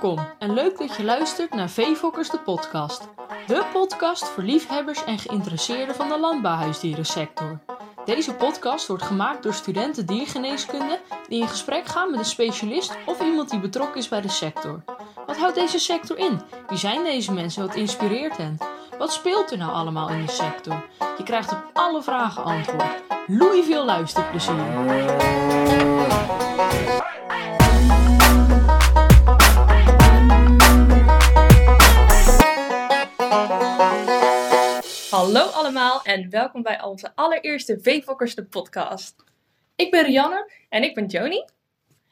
Welkom en leuk dat je luistert naar Veefokkers de podcast. De podcast voor liefhebbers en geïnteresseerden van de landbouwhuisdierensector. Deze podcast wordt gemaakt door studenten diergeneeskunde die in gesprek gaan met een specialist of iemand die betrokken is bij de sector. Wat houdt deze sector in? Wie zijn deze mensen? Wat inspireert hen? Wat speelt er nou allemaal in de sector? Je krijgt op alle vragen antwoord. Loei veel luisterplezier! Hallo allemaal en welkom bij onze allereerste Veefokkers de podcast. Ik ben Rianne En ik ben Joni.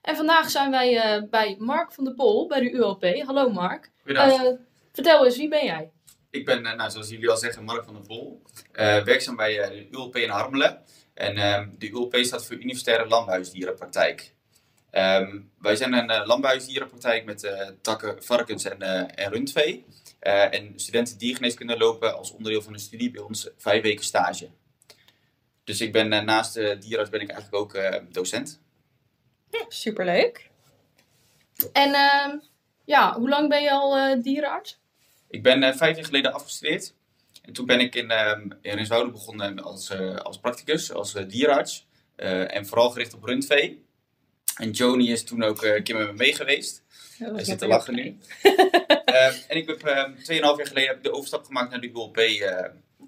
en vandaag zijn wij eh, bij Mark van der Pol bij de ULP. Hallo Mark. Goedendag. Eh, vertel eens, wie ben jij? ik ben, eh, nou, zoals jullie al zeggen, Mark van der Pol. Werkzaam bij de ULP in Harmelen. En ehm, de ULP staat voor Universitaire Landbouwdierenpraktijk. Ehm, wij zijn een landbouwdierenpraktijk met takken varkens en, en rundvee. Eh, en studenten diergeneeskunde lopen als onderdeel van de studie bij ons vijf weken stage. Dus ik ben eh, naast de dierenarts ben ik eigenlijk ook eh, docent. Superleuk. En ehm, ja, hoe lang ben je al dierenarts? Ik ben vijf jaar geleden afgestudeerd. En toen ben ik in, ehm in begonnen als, als practicus, als dierenarts. En vooral gericht op rundvee. En Joni is toen ook een keer met me mee geweest. Hij zit te lachen nu. Eh, en ik heb ehm 2,5 jaar geleden heb ik de overstap gemaakt naar de ULP eh,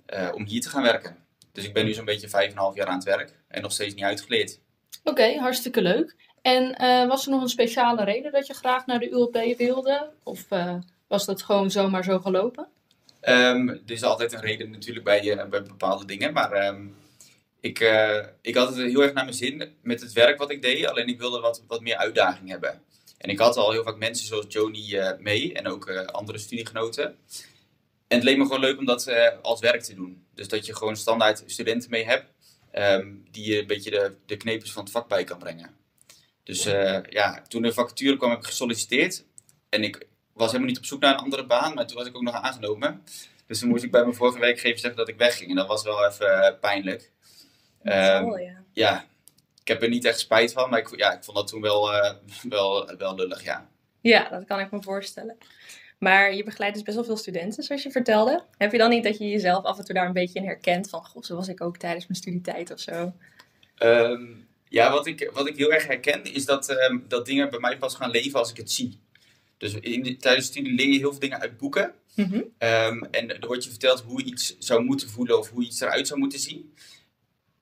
eh, om hier te gaan werken. Dus ik ben nu zo'n beetje 5,5 jaar aan het werk en nog steeds niet uitgeleerd. Oké, hartstikke leuk. En eh, was er nog een speciale reden dat je graag naar de ULP wilde? Of eh, was dat gewoon zomaar zo gelopen? Ehm, er is altijd een reden natuurlijk bij, bij bepaalde dingen, maar ehm, ik, ik had het heel erg naar mijn zin met het werk wat ik deed, alleen ik wilde wat, wat meer uitdaging hebben. En ik had al heel vaak mensen zoals Joni eh, mee en ook eh, andere studiegenoten. En het leek me gewoon leuk om dat eh, als werk te doen. Dus dat je gewoon standaard studenten mee hebt, ehm, die je een beetje de, de knepers van het vak bij kan brengen. Dus ja, toen de vacature kwam heb ik gesolliciteerd. En ik was helemaal niet op zoek naar een andere baan, maar toen was ik ook nog aangenomen. Dus toen moest ik bij mijn vorige werkgever zeggen dat ik wegging. En dat was wel even pijnlijk. Ehm, Oh, ja. ja, ik heb er niet echt spijt van, maar ik, ja, ik vond dat toen wel, eh, wel, wel lullig, ja. ja, dat kan ik me voorstellen. Maar je begeleidt dus best wel veel studenten, zoals je vertelde. Heb je dan niet dat je jezelf af en toe daar een beetje in herkent? Van, goh, zo was ik ook tijdens mijn studietijd of zo. Ehm, ja, wat ik, wat ik heel erg herken is dat, ehm, dat dingen bij mij pas gaan leven als ik het zie. Dus in de, tijdens de studie leer je heel veel dingen uit boeken. Mhm. Ehm, en er wordt je verteld hoe iets zou moeten voelen of hoe iets eruit zou moeten zien.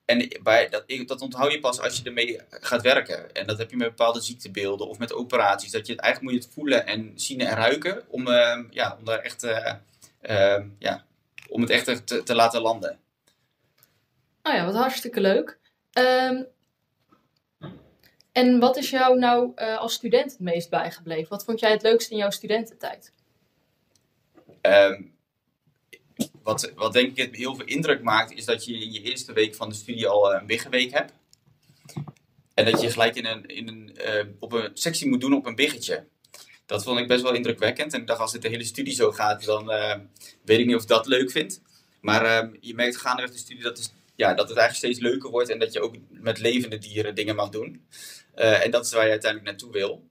En bij, dat, dat onthoud je pas als je ermee gaat werken. En dat heb je met bepaalde ziektebeelden of met operaties. Dat je het eigenlijk moet je het voelen en zien en ruiken om, ehm, ja, om, daar echt, eh, ehm, ja, om het echt te, te laten landen. Nou ja, wat hartstikke leuk. Ehm, en wat is jou nou eh, als student het meest bijgebleven? Wat vond jij het leukste in jouw studententijd? Wat, wat denk ik het heel veel indruk maakt, is dat je in je eerste week van de studie al eh, een biggenweek hebt. En dat je gelijk in een, in een, eh, op een sectie moet doen op een biggetje. Dat vond ik best wel indrukwekkend. En ik dacht, als het de hele studie zo gaat, dan eh, weet ik niet of ik dat leuk vind. Maar je merkt gaandeweg de studie dat, is, ja, dat het eigenlijk steeds leuker wordt. En dat je ook met levende dieren dingen mag doen. En dat is waar je uiteindelijk naartoe wil.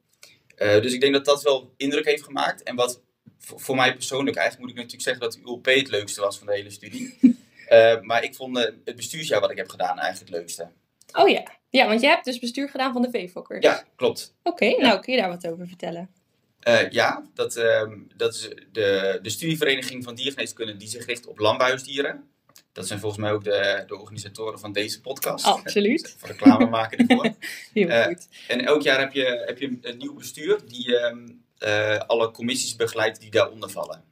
Dus ik denk dat dat wel indruk heeft gemaakt. En wat voor, voor mij persoonlijk, eigenlijk moet ik natuurlijk zeggen dat de ULP het leukste was van de hele studie. Eh, maar ik vond eh, het bestuursjaar wat ik heb gedaan eigenlijk het leukste. Oh ja. Ja, want je hebt dus bestuur gedaan van de Veefokkers. Ja, klopt. Oké, nou kun je daar wat over vertellen? Eh, ja, dat, ehm, dat is de, de studievereniging van diergeneeskunde die zich richt op landbouwdieren. Dat zijn volgens mij ook de, de organisatoren van deze podcast. Absoluut. Voor reclame maken ervoor. Heel goed. En elk jaar heb je, heb je een nieuw bestuur die ehm, eh, alle commissies begeleidt die daaronder vallen.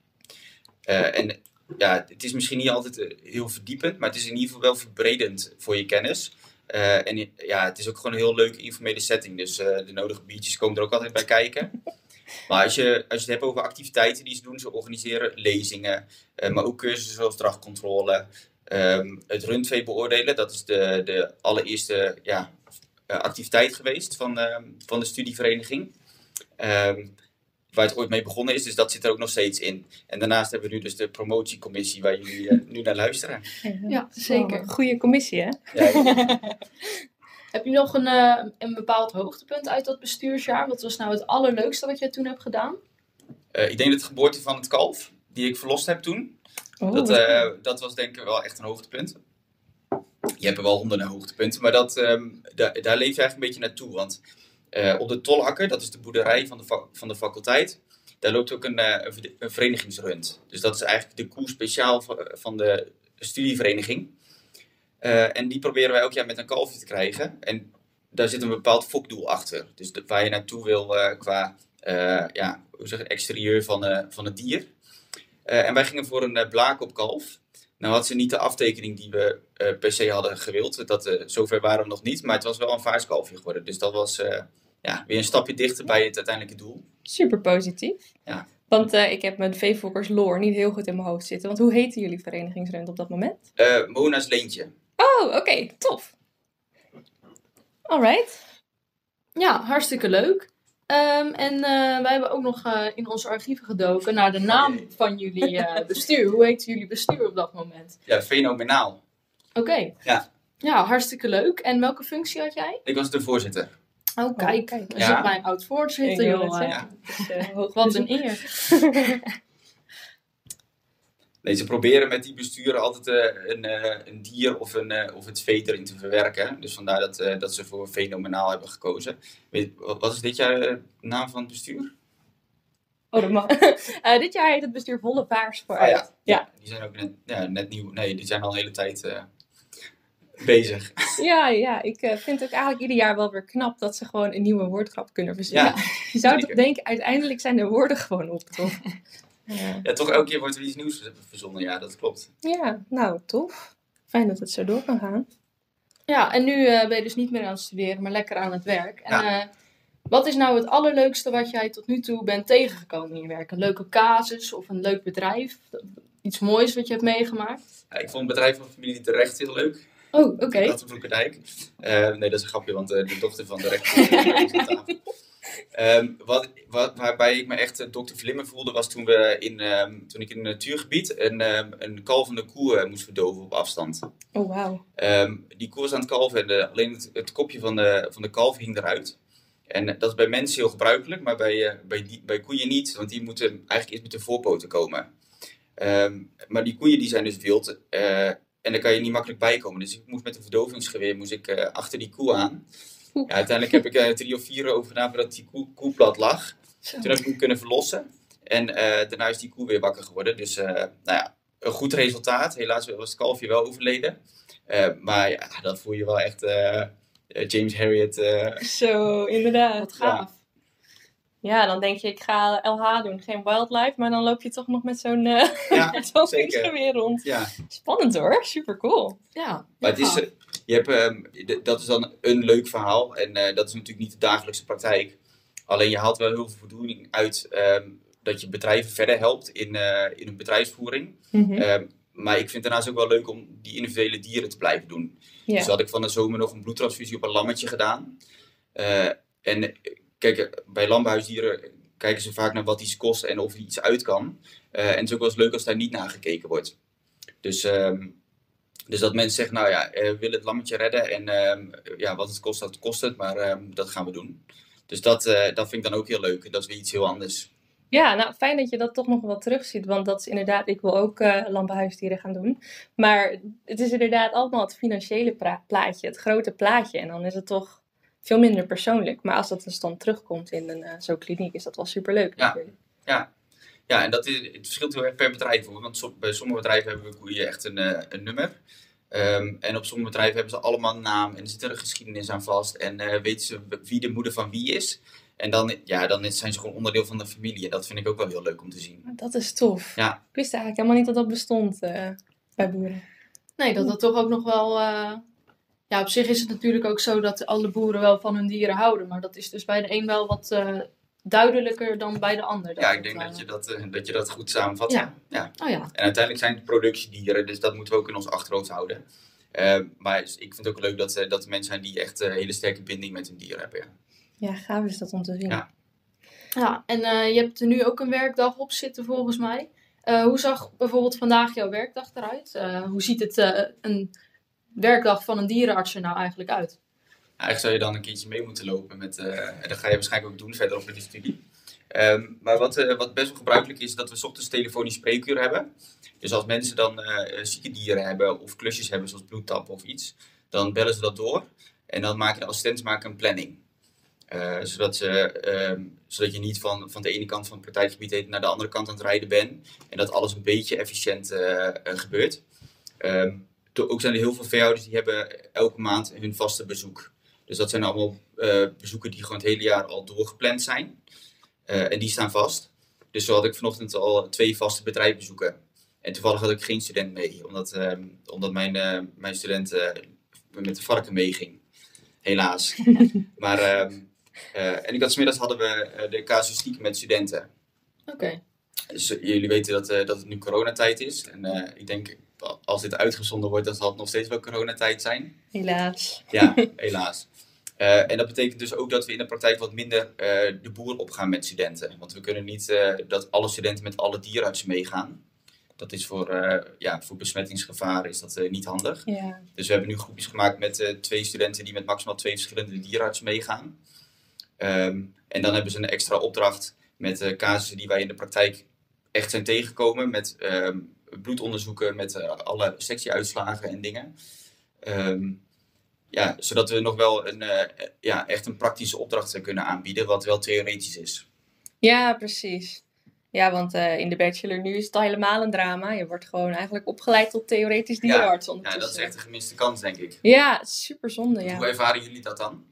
Eh, en ja, het is misschien niet altijd eh, heel verdiepend, maar het is in ieder geval wel verbredend voor je kennis. Eh, en ja, het is ook gewoon een heel leuke informele setting. Dus eh, de nodige biertjes komen er ook altijd bij kijken. Maar als je, als je het hebt over activiteiten die ze doen, ze organiseren lezingen, eh, maar ook cursussen zoals drachtcontrole, ehm, het rundvee beoordelen. Dat is de, de allereerste ja, eh, activiteit geweest van, ehm, van de studievereniging. Ehm, waar het ooit mee begonnen is, dus dat zit er ook nog steeds in. En daarnaast hebben we nu dus de promotiecommissie waar jullie eh, nu naar luisteren. Ja, zeker. Oh, goede commissie, hè? Ja, Heb je nog een, eh, een bepaald hoogtepunt uit dat bestuursjaar? Wat was nou het allerleukste wat je toen hebt gedaan? Eh, ik denk dat de geboorte van het kalf, die ik verlost heb toen, Oh, dat, eh, dat was denk ik wel echt een hoogtepunt. Je hebt er wel honderden hoogtepunten, maar dat, ehm, da- daar leef je eigenlijk een beetje naartoe. Want eh, op de Tolakker, dat is de boerderij van de, va- van de faculteit, daar loopt ook een, eh, een ver- een verenigingsrund. Dus dat is eigenlijk de koe speciaal va- van de studievereniging. Eh, en die proberen wij elk jaar met een kalfje te krijgen. En daar zit een bepaald fokdoel achter. Dus waar je naartoe wil qua ja, hoe zeg exterieur van, van het dier. En wij gingen voor een blaak op kalf. Nou had ze niet de aftekening die we per se hadden gewild. Dat, zover waren we nog niet. Maar het was wel een vaarskalfje geworden. Dus dat was ja, weer een stapje dichter bij het uiteindelijke doel. Super positief. Ja. Want eh, ik heb mijn veefokkers lore niet heel goed in mijn hoofd zitten. Want hoe heette jullie verenigingsrund op dat moment? Eh, Mona's leentje. Oh, oké, tof. Alright. Ja, hartstikke leuk. Ehm, en eh, wij hebben ook nog in onze archieven gedoken naar de naam van jullie bestuur. Hoe heet jullie bestuur op dat moment? Ja, fenomenaal. Oké. Ja. Ja, hartstikke leuk. En welke functie had jij? Ik was de voorzitter. Oh, kijk. kijk. Er Ja. zit bij een oud voorzitter, joh. zeggen. Dus, eh, Wat een eer. Nee, ze proberen met die besturen altijd eh, een, eh, een dier of, een, of het vee erin te verwerken. Dus vandaar dat, eh, dat ze voor fenomenaal hebben gekozen. Weet, wat is dit jaar de naam van het bestuur? Oh, dat mag. Eh, dit jaar heet het bestuur Volle Vaars Ah, vooruit. ja. Ja. Die zijn ook net, ja, net nieuw. Nee, die zijn al een hele tijd eh, bezig. Ja, ja, ik eh, vind het ook eigenlijk ieder jaar wel weer knap dat ze gewoon een nieuwe woordgrap kunnen verzinnen. Ja, Je zou zeker. toch denken, uiteindelijk zijn de woorden gewoon op, toch? Ja. ja, toch elke keer wordt er iets nieuws verzonnen. Ja, dat klopt. ja, nou, tof. Fijn dat het zo door kan gaan. Ja, en nu eh, ben je dus niet meer aan het studeren, maar lekker aan het werk. En Ja. eh, wat is nou het allerleukste wat jij tot nu toe bent tegengekomen in je werk? Een leuke casus of een leuk bedrijf? Iets moois wat je hebt meegemaakt? Ja, ik vond het bedrijf van familie de Recht heel leuk. Oh, oké. Dat op Broekerdijk. Eh, nee, dat is een grapje, want eh, de dochter van de rechter is aan tafel. Ehm, wat, wat, waarbij ik me echt uh, dokter Vlimmer voelde, was toen, we in, ehm, toen ik in een natuurgebied een, ehm, een kalvende koe eh, moest verdoven op afstand. Oh, wauw. Die koe was aan het kalven en de, alleen het, het kopje van de, van de kalf hing eruit. En eh, dat is bij mensen heel gebruikelijk, maar bij, eh, bij, die, bij koeien niet, want die moeten eigenlijk eerst met de voorpoten komen. Maar die koeien die zijn dus wild eh, en daar kan je niet makkelijk bij komen. Dus ik moest met een verdovingsgeweer moest ik, eh, achter die koe aan. Ja, uiteindelijk heb ik er drie of vier over gedaan voordat die koe, koe plat lag. Toen heb ik hem kunnen verlossen. En eh, daarna is die koe weer wakker geworden. Dus nou ja, een goed resultaat. Helaas was het kalfje wel overleden. Maar ja, dat voel je wel echt James Harriet. Zo, inderdaad. Wat gaaf. Ja, dan denk je, ik ga LH doen, geen wildlife. Maar dan loop je toch nog met zo'n uh, ja, zo'n geweer rond. ja. Spannend hoor, super cool. Ja, Maar het is, eh, je hebt, ehm, dat is dan een leuk verhaal. En eh, dat is natuurlijk niet de dagelijkse praktijk. Alleen je haalt wel heel veel voldoening uit ehm, dat je bedrijven verder helpt in, eh, in hun bedrijfsvoering. Mhm. Ehm, maar ik vind het daarnaast ook wel leuk om die individuele dieren te blijven doen. Ja. Dus had ik van de zomer nog een bloedtransfusie op een lammetje gedaan. Eh, en kijk, eh, bij landbouwhuisdieren kijken ze vaak naar wat iets kost en of iets uit kan. Eh, en het is ook wel eens leuk als daar niet naar gekeken wordt. Dus, ehm, dus dat mensen zeggen, nou ja, eh, we willen het lammetje redden. En ehm, ja, wat het kost, dat kost het. Maar ehm, dat gaan we doen. Dus dat, dat vind ik dan ook heel leuk. Dat is weer iets heel anders. Ja, nou fijn dat je dat toch nog wel terugziet. Want dat is inderdaad, ik wil ook landbouwhuisdieren gaan doen. Maar het is inderdaad allemaal het financiële plaatje, het grote plaatje. En dan is het toch veel minder persoonlijk. Maar als dat dus dan terugkomt in een eh, zo'n kliniek, is dat wel superleuk. Ja. natuurlijk. Ja, en dat is, het verschilt heel erg per bedrijf. Hoor. Want bij sommige bedrijven hebben we koeien echt een, eh, een nummer. Ehm, en op sommige bedrijven hebben ze allemaal een naam en er zit er een geschiedenis aan vast. En eh, weten ze wie de moeder van wie is. En dan, ja, dan zijn ze gewoon onderdeel van de familie. En dat vind ik ook wel heel leuk om te zien. Dat is tof. Ja. Ik wist eigenlijk helemaal niet dat dat bestond eh, bij boeren. Nee, dat dat toch ook nog wel... eh, Ja, op zich is het natuurlijk ook zo dat alle boeren wel van hun dieren houden. Maar dat is dus bij de een wel wat eh, duidelijker dan bij de ander. Ja, ik denk eh, dat je dat, eh, dat je dat goed samenvat. Ja. ja. Oh ja, En uiteindelijk zijn het productiedieren, dus dat moeten we ook in ons achterhoofd houden. Ehm, maar ik vind het ook leuk dat, eh, dat er mensen zijn die echt een hele sterke binding met hun dieren hebben. Ja. Ja, gaaf is dat om te zien. Ja. Ja, en eh, je hebt er nu ook een werkdag op zitten volgens mij. Eh, hoe zag bijvoorbeeld vandaag jouw werkdag eruit? Eh, hoe ziet het eh, een werkdag van een dierenarts er nou eigenlijk uit? Eigenlijk zou je dan een keertje mee moeten lopen. Met, eh, en dat ga je waarschijnlijk ook doen verderop in de studie. Ehm, maar wat, eh, wat best wel gebruikelijk is, dat we ochtends telefonisch spreekuur hebben. Dus als mensen dan eh, zieke dieren hebben of klusjes hebben, zoals bloedtappen of iets, dan bellen ze dat door. En dan maken de assistenten maken een planning. Zodat, ze, ehm, zodat je niet van, van de ene kant van het praktijkgebied naar de andere kant aan het rijden bent. En dat alles een beetje efficiënt gebeurt. Ehm, ook zijn er heel veel veehouders die hebben elke maand hun vaste bezoek. Dus dat zijn allemaal eh, bezoeken die gewoon het hele jaar al doorgepland zijn. Eh, en die staan vast. Dus zo had ik vanochtend al twee vaste bedrijfsbezoeken. En toevallig had ik geen student mee, omdat, ehm, omdat mijn, eh, mijn student met de varken meeging. Helaas. maar, ehm, eh, en ik had smiddags hadden we de casuïstiek met studenten. Oké. Dus jullie weten dat, dat het nu coronatijd is. En ik denk, als dit uitgezonden wordt, dan zal het nog steeds wel coronatijd zijn. Helaas. Ja, helaas. Eh, en dat betekent dus ook dat we in de praktijk wat minder eh, de boer opgaan met studenten. Want we kunnen niet eh, dat alle studenten met alle dierenartsen meegaan. Dat is voor, ja, voor besmettingsgevaar is dat niet handig. Ja. Dus we hebben nu groepjes gemaakt met twee studenten die met maximaal twee verschillende dierenartsen meegaan. Ehm, en dan hebben ze een extra opdracht met casussen die wij in de praktijk echt zijn tegengekomen. Met ehm, bloedonderzoeken, met eh, alle sectieuitslagen en dingen. Ehm, ja, zodat we nog wel een, eh, ja, echt een praktische opdracht kunnen aanbieden, wat wel theoretisch is. Ja, precies. Ja, want eh, in de bachelor nu is het al helemaal een drama. Je wordt gewoon eigenlijk opgeleid tot theoretisch dierenarts Ja, ondertussen. dat is echt een gemiste kans, denk ik. Ja, super zonde, ja. Hoe ervaren jullie dat dan?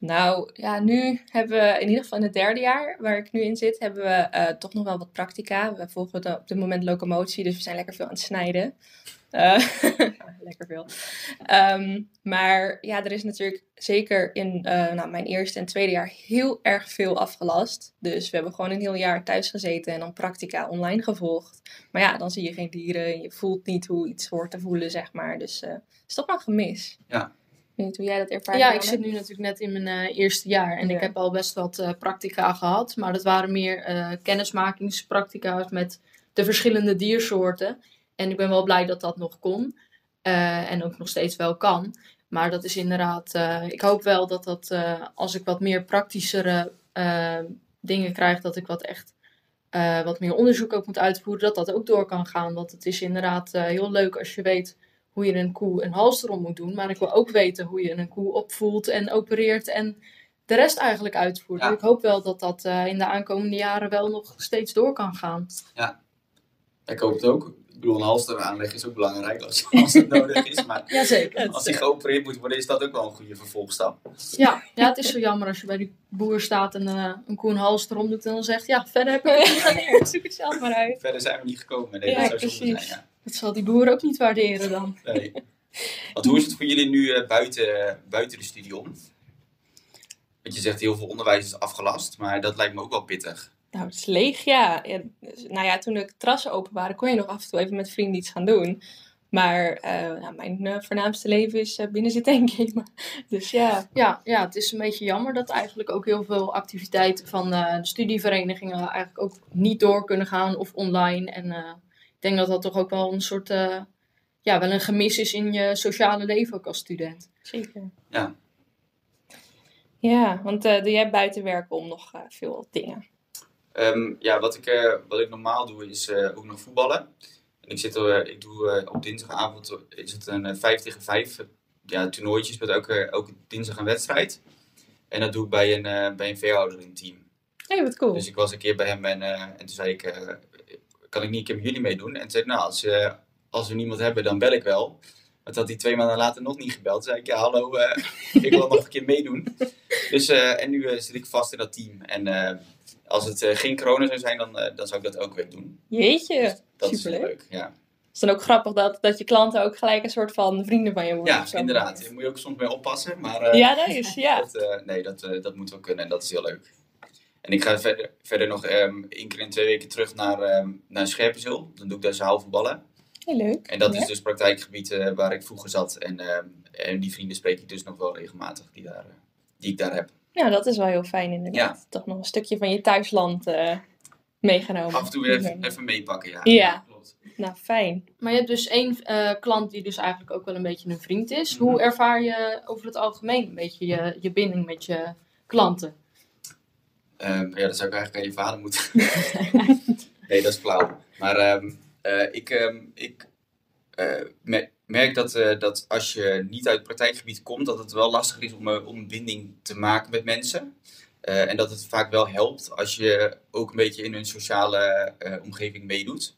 Nou, ja, nu hebben we in ieder geval in het derde jaar waar ik nu in zit, hebben we eh, toch nog wel wat practica. We volgen op dit moment locomotie, dus we zijn lekker veel aan het snijden. Eh, lekker veel. Ehm, maar ja, er is natuurlijk zeker in eh, nou, mijn eerste en tweede jaar heel erg veel afgelast. Dus we hebben gewoon een heel jaar thuis gezeten en dan practica online gevolgd. Maar ja, dan zie je geen dieren, je voelt niet hoe iets hoort te voelen, zeg maar. Dus het is toch wel gemis. Ja. Ik weet niet hoe jij dat ervaart. Ja, ik zit nu natuurlijk net in mijn eh, eerste jaar en Ja. ik heb al best wat eh, practica gehad. Maar dat waren meer eh kennismakingspractica's met de verschillende diersoorten. En ik ben wel blij dat dat nog kon en ook nog steeds wel kan. Maar dat is inderdaad, ik hoop wel dat dat als ik wat meer praktischere dingen krijg, dat ik wat echt wat meer onderzoek ook moet uitvoeren, dat dat ook door kan gaan. Want het is inderdaad heel leuk als je weet hoe je een koe een hals erom moet doen. Maar ik wil ook weten hoe je een koe opvoelt en opereert en de rest eigenlijk uitvoert. Ja. Dus ik hoop wel dat dat eh, in de aankomende jaren wel nog steeds door kan gaan. Ik hoop het ook. Ik bedoel, een halster aanleggen is ook belangrijk als, als het nodig is. Maar Jazeker. als die geopereerd moet worden, is dat ook wel een goede vervolgstap. Ja, ja, het is zo jammer als je bij die boer staat en eh, een koe een hals erom doet en dan zegt, ja, verder heb ik het niet geleerd. Zoek het zelf maar uit. Verder zijn we niet gekomen. Nee, Ja, dat zou precies. zijn. Dat zal die boer ook niet waarderen dan. Nee. Want hoe is het voor jullie nu eh, buiten, buiten de studie om? Want je zegt heel veel onderwijs is afgelast, maar dat lijkt me ook wel pittig. Nou, het is leeg, ja. ja dus, nou ja, toen de terrassen open waren, kon je nog af en toe even met vrienden iets gaan doen. Maar eh, nou, mijn eh, voornaamste leven is eh, binnen zitten en gamen. Dus ja. Ja, ja, het is een beetje jammer dat eigenlijk ook heel veel activiteiten van eh, de studieverenigingen eigenlijk ook niet door kunnen gaan of online. En eh, denk dat dat toch ook wel een soort, eh, ja, wel een gemis is in je sociale leven ook als student. Zeker. Ja. Ja, want eh doe jij buiten werken om nog eh, veel dingen? Ehm, ja, wat ik, eh, wat ik normaal doe is eh, ook nog voetballen. En ik, zit, er, ik doe eh, op dinsdagavond is het een eh, 5 tegen 5 eh, ja, toernooitjes met elke, elke dinsdag een wedstrijd. En dat doe ik bij een, eh, bij een veehouder in het team. Hé, hey, wat cool. Dus ik was een keer bij hem en, eh, en toen zei ik, eh, kan ik niet een keer met jullie meedoen? En zei ik, nou, als, als we niemand hebben, dan bel ik wel. Maar toen had hij twee maanden later nog niet gebeld. Toen zei ik, ja, hallo, eh, ik wil nog een keer meedoen. Dus, eh, en nu eh, zit ik vast in dat team. En als het geen corona zou zijn, dan, dan zou ik dat elke week doen. Jeetje, Dat superleuk. is leuk, ja. Het is dan ook grappig dat, dat je klanten ook gelijk een soort van vrienden van je worden. Ja, inderdaad. Daar moet je ook soms mee oppassen. Maar Ja, dat is, ja. dat, nee, dat, dat moet wel kunnen en dat is heel leuk. En ik ga verder, verder nog ehm één keer in twee weken terug naar, ehm naar Scherpenzeel. Dan doe ik daar zaalvoetballen. Heel leuk. En dat Ja. is dus praktijkgebied eh, waar ik vroeger zat. En, ehm, en die vrienden spreek ik dus nog wel regelmatig die, daar, eh, die ik daar heb. Ja, dat is wel heel fijn inderdaad. Toch nog een stukje van je thuisland eh, meegenomen. Af en toe weer even, even meepakken, ja. Ja. Klopt. Nou, fijn. Maar je hebt dus één eh, klant die dus eigenlijk ook wel een beetje een vriend is. Mhm. Hoe ervaar je over het algemeen een beetje je, je binding met je klanten? Ehm, ja, dat zou ik eigenlijk aan je vader moeten. nee, dat is flauw. Maar ehm, eh, ik, ehm, ik eh, me- merk dat, eh, dat als je niet uit het praktijkgebied komt, dat het wel lastig is om, om een binding te maken met mensen. En dat het vaak wel helpt als je ook een beetje in hun sociale omgeving meedoet.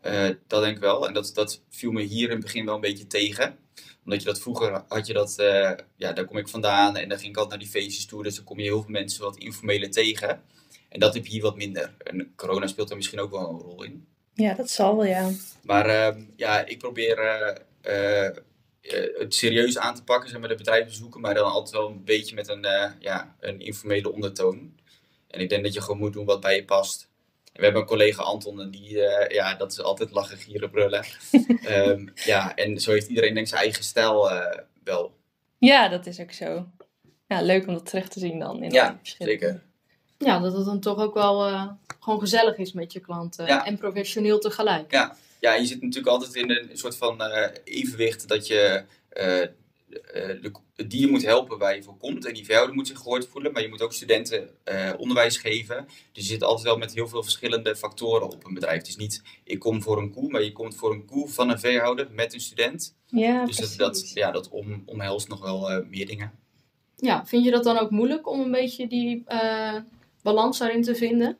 Eh, dat denk ik wel. En dat, dat viel me hier in het begin wel een beetje tegen. Omdat je dat vroeger had je dat, eh, ja, daar kom ik vandaan en dan ging ik altijd naar die feestjes toe. Dus dan kom je heel veel mensen wat informeler tegen. En dat heb je hier wat minder. En corona speelt daar misschien ook wel een rol in. Ja, dat zal wel, ja. Maar ehm, ja, ik probeer eh, het serieus aan te pakken, zeg maar, de bedrijfsbezoeken, maar dan altijd wel een beetje met een, ja, een informele ondertoon. En ik denk dat je gewoon moet doen wat bij je past. We hebben een collega Anton en die, eh, ja, dat is altijd lachen, gieren, brullen. Ehm, ja, en zo heeft iedereen denk ik zijn eigen stijl eh, wel. Ja, dat is ook zo. Ja, leuk om dat terug te zien dan. In Ja, zeker. Ja, dat het dan toch ook wel eh, gewoon gezellig is met je klanten. Ja. En professioneel tegelijk. Ja, je zit natuurlijk altijd in een soort van eh, evenwicht dat je de, die je moet helpen waar je voor komt. En die veehouder moet zich gehoord voelen, maar je moet ook studenten eh, onderwijs geven. Dus je zit altijd wel met heel veel verschillende factoren op een bedrijf. Het is niet, ik kom voor een koe, maar je komt voor een koe van een veehouder met een student. Ja, dus dat, precies. dat, ja, dat om, omhelst nog wel eh, meer dingen. Ja, vind je dat dan ook moeilijk om een beetje die eh, balans daarin te vinden?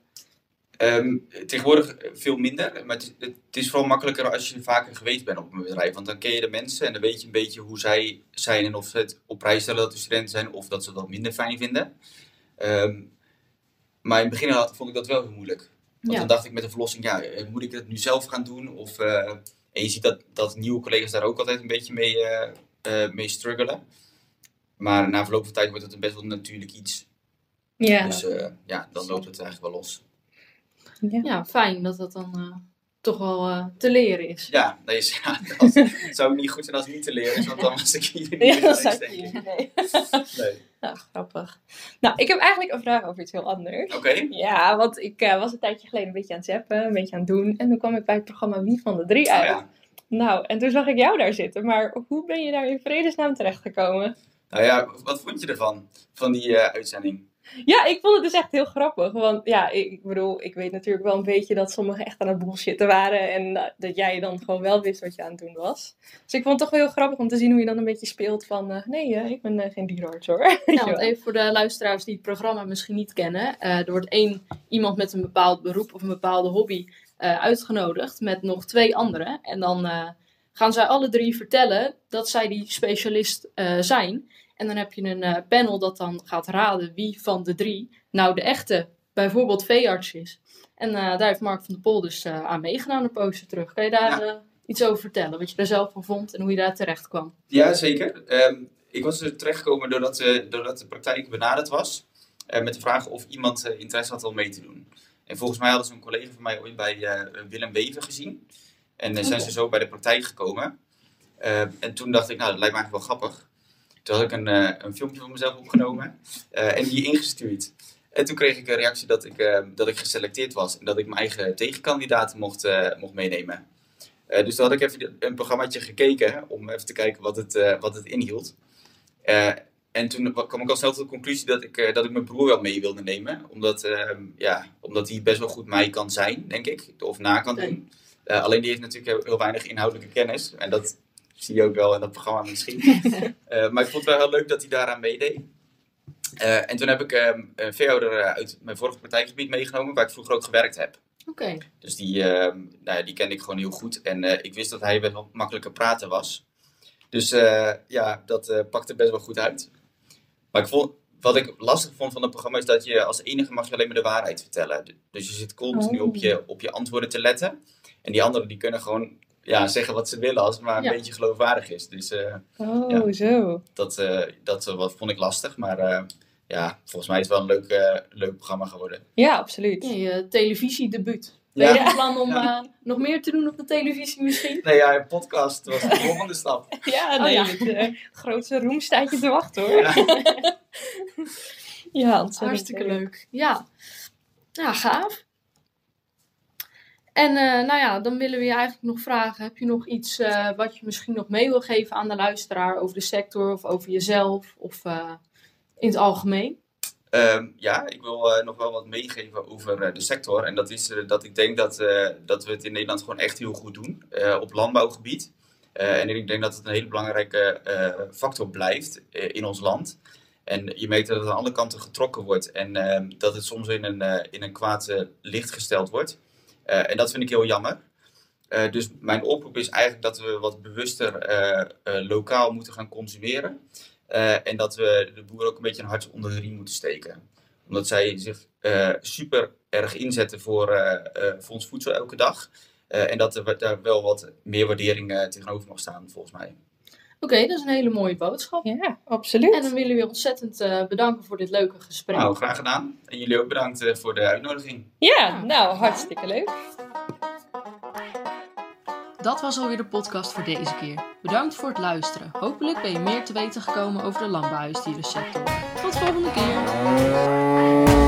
Ehm, tegenwoordig veel minder, maar het is, het is vooral makkelijker als je vaker geweest bent op een bedrijf. Want dan ken je de mensen en dan weet je een beetje hoe zij zijn en of ze het op prijs stellen dat de studenten zijn of dat ze dat minder fijn vinden. Ehm, maar in het begin had, vond ik dat wel heel moeilijk. Want Ja. dan dacht ik met de verlossing, ja, eh, moet ik het nu zelf gaan doen? Of, eh, en je ziet dat, dat nieuwe collega's daar ook altijd een beetje mee, eh, mee struggelen. Maar na verloop van tijd wordt het een best wel natuurlijk iets. Ja, Dus ja, dan loopt het eigenlijk wel los. Ja. Ja, fijn dat dat dan eh, toch wel eh, te leren is. Ja, nee, is- ja als, het zou niet goed zijn als het niet te leren is, want dan was ik hier niet Ja, dat denk ik nee. Nee. Nou, grappig. Nou, ik heb eigenlijk een vraag over iets heel anders. Oké, Ja, want ik eh, was een tijdje geleden een beetje aan het zappen, een beetje aan het doen. En toen kwam ik bij het programma Wie van de Drie oh uit. ja. Nou, en toen zag ik jou daar zitten. Maar hoe ben je daar in vredesnaam terechtgekomen? Nou ja, wat vond je ervan, van die eh, uitzending? Ja, ik vond het dus echt heel grappig. Want ja, ik, bedoel, ik weet natuurlijk wel een beetje dat sommigen echt aan het bullshitten waren. En dat jij dan gewoon wel wist wat je aan het doen was. Dus ik vond het toch wel heel grappig om te zien hoe je dan een beetje speelt van... eh, nee, eh, ik ben eh, geen dierenarts hoor. Ja, want even voor de luisteraars die het programma misschien niet kennen. er wordt één iemand met een bepaald beroep of een bepaalde hobby uitgenodigd met nog twee anderen. En dan gaan zij alle drie vertellen dat zij die specialist zijn. En dan heb je een eh, panel dat dan gaat raden wie van de drie nou de echte, bijvoorbeeld veearts is. En eh, daar heeft Mark van der Pol dus eh, aan meegedaan, de poster terug. Kan je daar iets over vertellen? Wat je er zelf van vond en hoe je daar terecht kwam? Ja, zeker. Ehm, ik was er terechtgekomen doordat, doordat de praktijk benaderd was. met de vraag of iemand interesse had om mee te doen. En volgens mij hadden ze een collega van mij ooit bij Willem Wever gezien. En eh, zijn Oh. ze zo bij de praktijk gekomen. Eh, en toen dacht ik, nou, dat lijkt me eigenlijk wel grappig. Toen had ik een, eh, een filmpje van mezelf opgenomen eh, en die ingestuurd. En toen kreeg ik een reactie dat ik, eh, dat ik geselecteerd was en dat ik mijn eigen tegenkandidaten mocht, mocht meenemen. Dus toen had ik even een programmaatje gekeken om even te kijken wat het, wat het inhield. En toen wa- kwam ik al snel tot de conclusie dat ik, dat ik mijn broer wel mee wilde nemen. Omdat, ehm, ja, omdat hij best wel goed mij kan zijn, denk ik. Of na kan doen. Alleen die heeft natuurlijk heel, heel weinig inhoudelijke kennis. En dat zie je ook wel in dat programma misschien. Eh, maar ik vond het wel heel leuk dat hij daaraan meedeed. Eh, en toen heb ik ehm, een veehouder eh, uit mijn vorige praktijkgebied meegenomen, waar ik vroeger ook gewerkt heb. Oké, Dus die, ehm, nou ja, die kende ik gewoon heel goed. En ik wist dat hij best wel makkelijker praten was. Dus ja, dat pakte best wel goed uit. Maar ik vond, wat ik lastig vond van het programma is dat je als enige mag je alleen maar de waarheid vertellen. Dus je zit continu Oh. op, je, op je antwoorden te letten. En die anderen die kunnen gewoon ja, zeggen wat ze willen als het maar een Ja. beetje geloofwaardig is. Dus eh, Oh, Ja. zo. dat, eh, dat eh, wat vond ik lastig. Maar eh, ja, volgens mij is het wel een leuk, eh, leuk programma geworden. Ja, absoluut. je televisiedebuut. Ben je van plan om Ja. nog meer te doen op de televisie misschien? Nee, ja, een podcast was de volgende stap. Ja, Oh, nee, ja. het eh, grootste roem staat je te wachten hoor. Ja. Ja, ontzettend Hartstikke leuk. Ja. Ja, gaaf. En uh, nou ja, dan willen we je eigenlijk nog vragen: heb je nog iets uh, wat je misschien nog mee wil geven aan de luisteraar over de sector of over jezelf of uh, in het algemeen? Um, ja, ik wil nog wel wat meegeven over de sector. En dat is dat ik denk dat, dat we het in Nederland gewoon echt heel goed doen op landbouwgebied. en ik denk dat het een hele belangrijke factor blijft in ons land. En je merkt dat het aan alle kanten getrokken wordt en ehm, dat het soms in een, in een kwaad licht gesteld wordt. Eh, en dat vind ik heel jammer. Uh, dus mijn oproep is eigenlijk dat we wat bewuster uh, lokaal moeten gaan consumeren. en dat we de boeren ook een beetje een hart onder de riem moeten steken. Omdat zij zich super erg inzetten voor, voor ons voedsel elke dag. en dat er daar wel wat meer waardering tegenover mag staan, volgens mij. Oké, dat is een hele mooie boodschap. Ja, absoluut. En dan willen we je ontzettend uh, bedanken voor dit leuke gesprek. Nou, graag gedaan. En jullie ook bedankt uh, voor de uitnodiging. Ja, nou, hartstikke leuk. Dat was alweer de podcast voor deze keer. Bedankt voor het luisteren. Hopelijk ben je meer te weten gekomen over de landbouwhuisdierensector. Tot volgende keer.